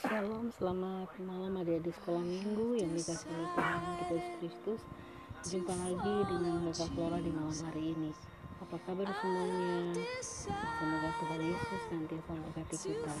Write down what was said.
Shalom, selamat malam adik-adik sekolah minggu yang dikasih oleh Tuhan Yesus Kristus. Jumpa lagi dengan Kakak Flora di malam hari ini. Apa kabar semuanya? Semoga Tuhan Yesus nanti memberkati kita.